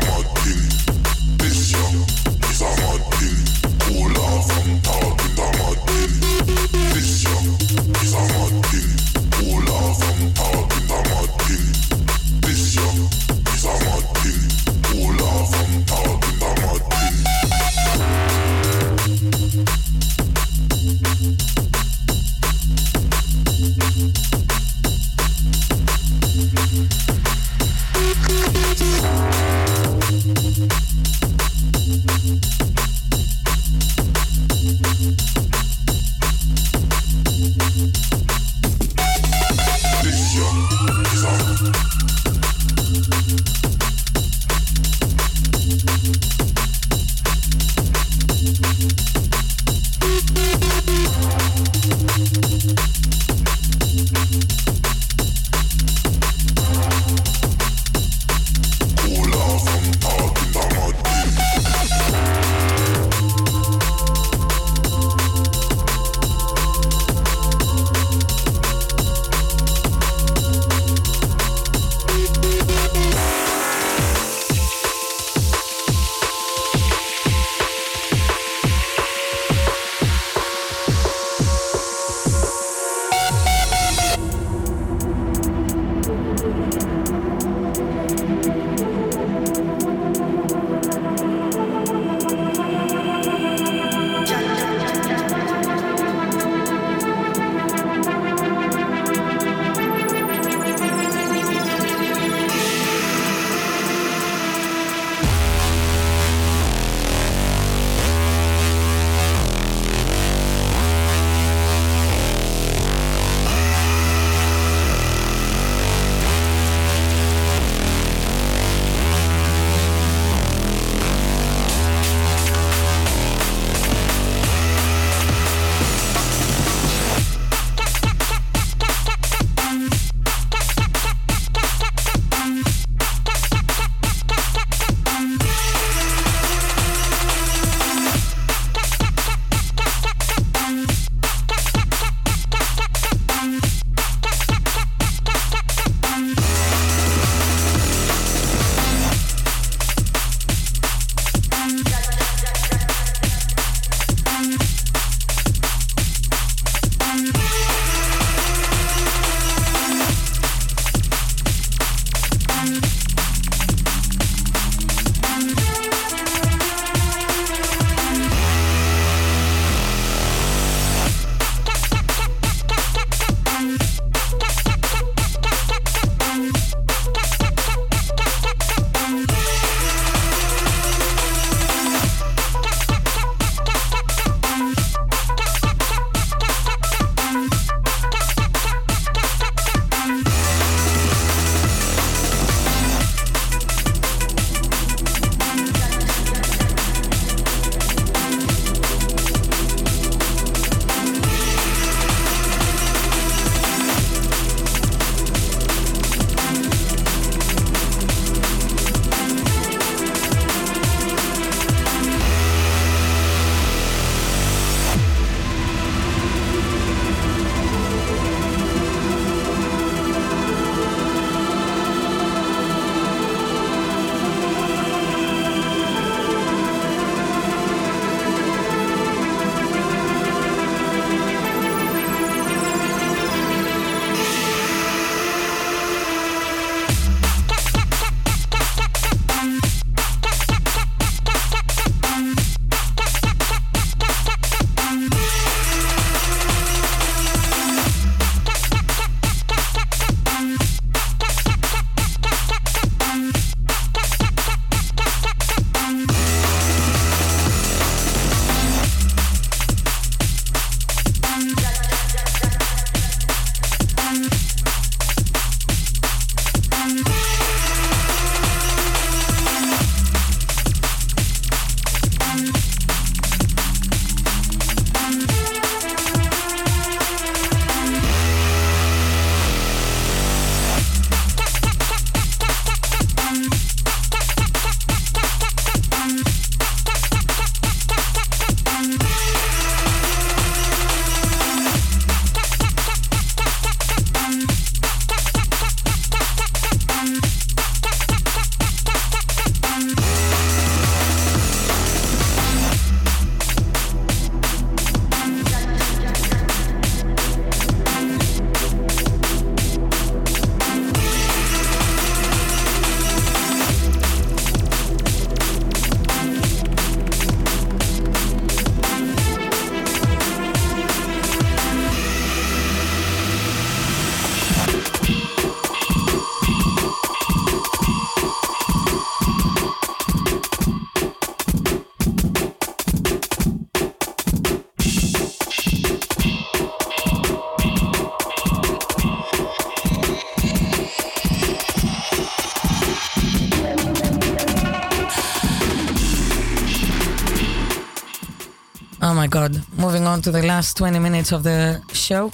to the last 20 minutes of the show.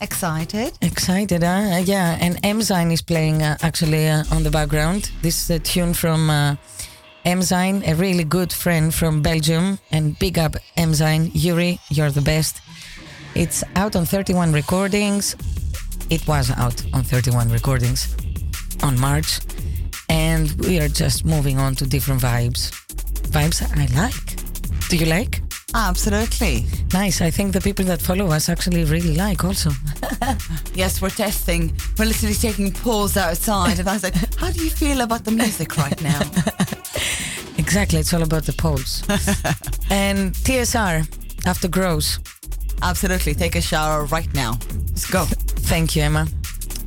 Excited? Excited, huh? Yeah, and Emzine is playing uh, actually uh, on the background. This is a tune from uh, Emzine, a really good friend from Belgium. And big up Emzine. Yuri, you're the best. It's out on 31 recordings. It was out on 31 recordings on March. And we are just moving on to different vibes. Vibes I like. Do you like? Absolutely. Nice. I think the people that follow us actually really like also. Yes, we're testing. We're literally taking polls outside, and I was like, "How do you feel about the music right now?" Exactly. It's all about the polls. and TSR after grows. Absolutely. Take a shower right now. Let's go. Thank you, Emma.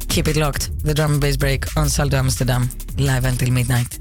Keep it locked. The drum and bass break on Salto Amsterdam, live until midnight.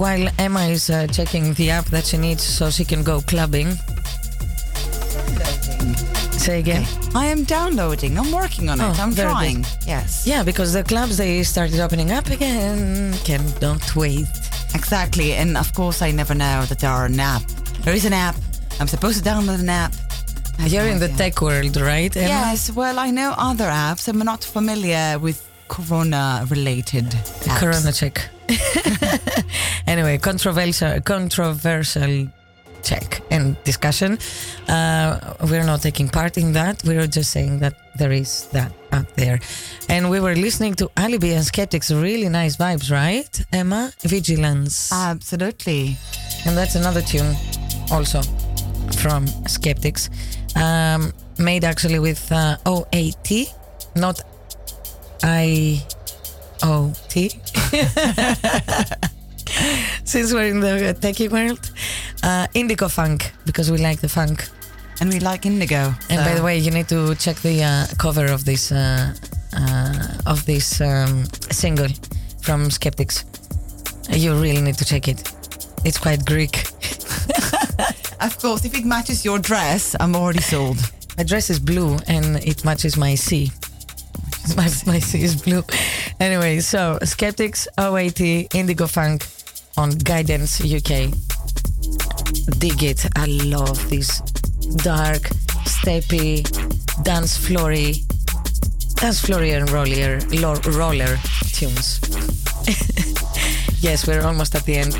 While Emma is uh, checking the app that she needs so she can go clubbing. Say again. I am downloading. I'm working on it. Oh, I'm very good. trying. Yes. Yeah, because the clubs they started opening up again. Can don't wait. Exactly. And of course, I never know that there are an app. There is an app. I'm supposed to download an app. I You're in the idea. tech world, right? Emma? Yes. Well, I know other apps. I'm not familiar with Corona-related apps. Corona check. Anyway, controversial, controversial check and discussion. Uh, we're not taking part in that. We're just saying that there is that out there. And we were listening to Alibi and Skeptics. Really nice vibes, right, Emma? Vigilance. Absolutely. And that's another tune also from Skeptics. Um, made actually with uh, OAT, not I O T. Since we're in the techie world, uh, Indigo Funk because we like the funk. And we like Indigo. And by the way, you need to check the uh, cover of this uh, uh, of this um, single from Skeptics. You really need to check it. It's quite Greek. Of course, if it matches your dress, I'm already sold. My dress is blue and it matches my C. My, my C is blue. Anyway, so Skeptics, OAT, Indigo Funk on Guidance UK. Dig it. I love this dark, steppy, dance floory, dance floory and roller, roller tunes. yes, we're almost at the end.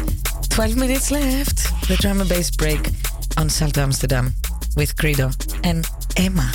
12 minutes left. The drum and bass break on Salto Amsterdam with Kredo and Emma.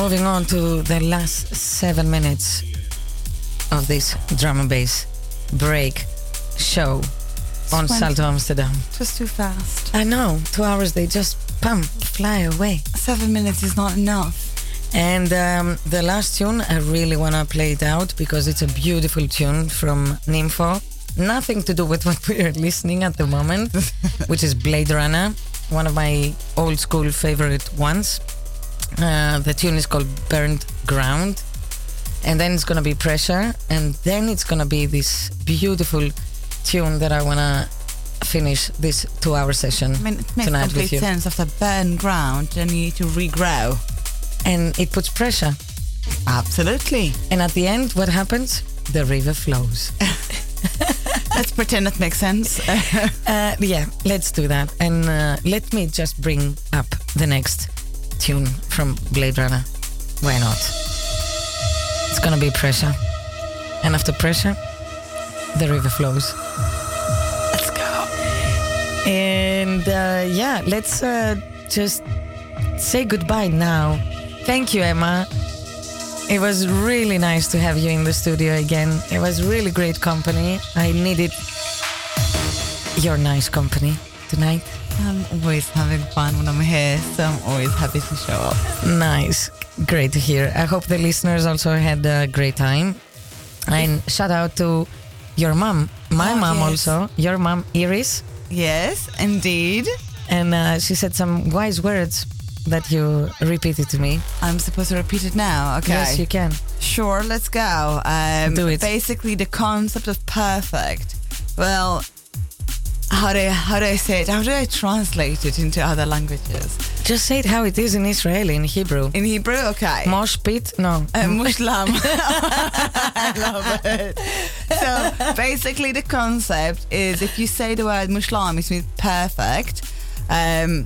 Moving on to the last seven minutes of this drum and bass break show on Salto Amsterdam. Just too fast. I know, two hours they just pump, fly away. Seven minutes is not enough. And um, the last tune, I really want to play it out because it's a beautiful tune from Nymfo. Nothing to do with what we are listening at the moment, which is Blade Runner, one of my old school favorite ones. Uh, the tune is called Burned Ground. And then it's going to be Pressure. And then it's going to be this beautiful tune that I want to finish this two hour session I mean, it makes tonight complete with you. sense. After burn ground, then you need to regrow. And it puts pressure. Absolutely. And at the end, what happens? The river flows. Let's pretend it makes sense. uh, yeah, let's do that. And uh, let me just bring up the next tune from Blade Runner. Why not? It's gonna be pressure. And after pressure, the river flows. Let's go. And uh, yeah, let's uh, just say goodbye now. Thank you, Emma. It was really nice to have you in the studio again. It was really great company. I needed your nice company tonight. I'm always having fun when I'm here, so I'm always happy to show up. Nice. Great to hear. I hope the listeners also had a great time. And shout out to your mom, my Oh, mom yes. also, your mom, Iris. Yes, indeed. And uh, she said some wise words that you repeated to me. I'm supposed to repeat it now. Okay. Yes, you can. Sure, let's go. Um, Do it. Basically, the concept of perfect. Well, how do I, how do I say it? How do I translate it into other languages? Just say it how it is in Israeli, in Hebrew. In Hebrew, okay. Mosh pit? No. Uh, mushlam. I love it. So basically, the concept is if you say the word mushlam, it means perfect. Um,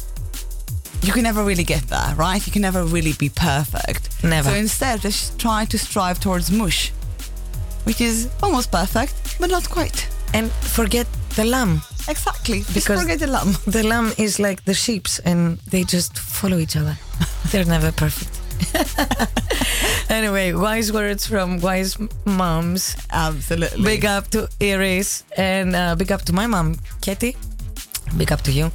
you can never really get there, right? You can never really be perfect. Never. So instead, just try to strive towards mush, which is almost perfect, but not quite. And forget the lamb. Exactly. Because forget the lamb. The lamb is like the sheep's and they just follow each other. They're never perfect. anyway, wise words from wise moms. Absolutely. Big up to Iris and uh, big up to my mom, Katie. Big up to you.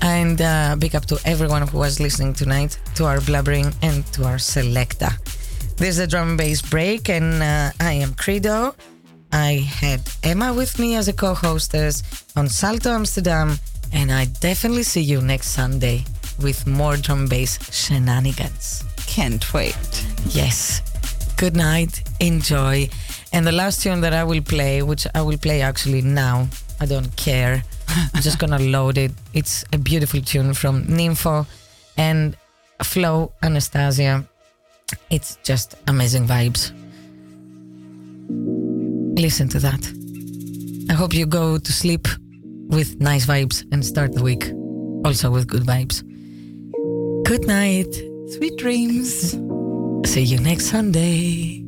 And uh, big up to everyone who was listening tonight to our blubbering and to our selecta. This is a drum and bass break, and uh, I am Kredo. I had Emma with me as a co hostess on Salto Amsterdam, and I definitely see you next Sunday with more drum bass shenanigans. Can't wait. Yes. Good night. Enjoy. And the last tune that I will play, which I will play actually now, I don't care. I'm just gonna load it. It's a beautiful tune from Nymfo and Flow Anastasia. It's just amazing vibes listen to that. I hope you go to sleep with nice vibes and start the week also with good vibes. Good night, sweet dreams. See you next Sunday.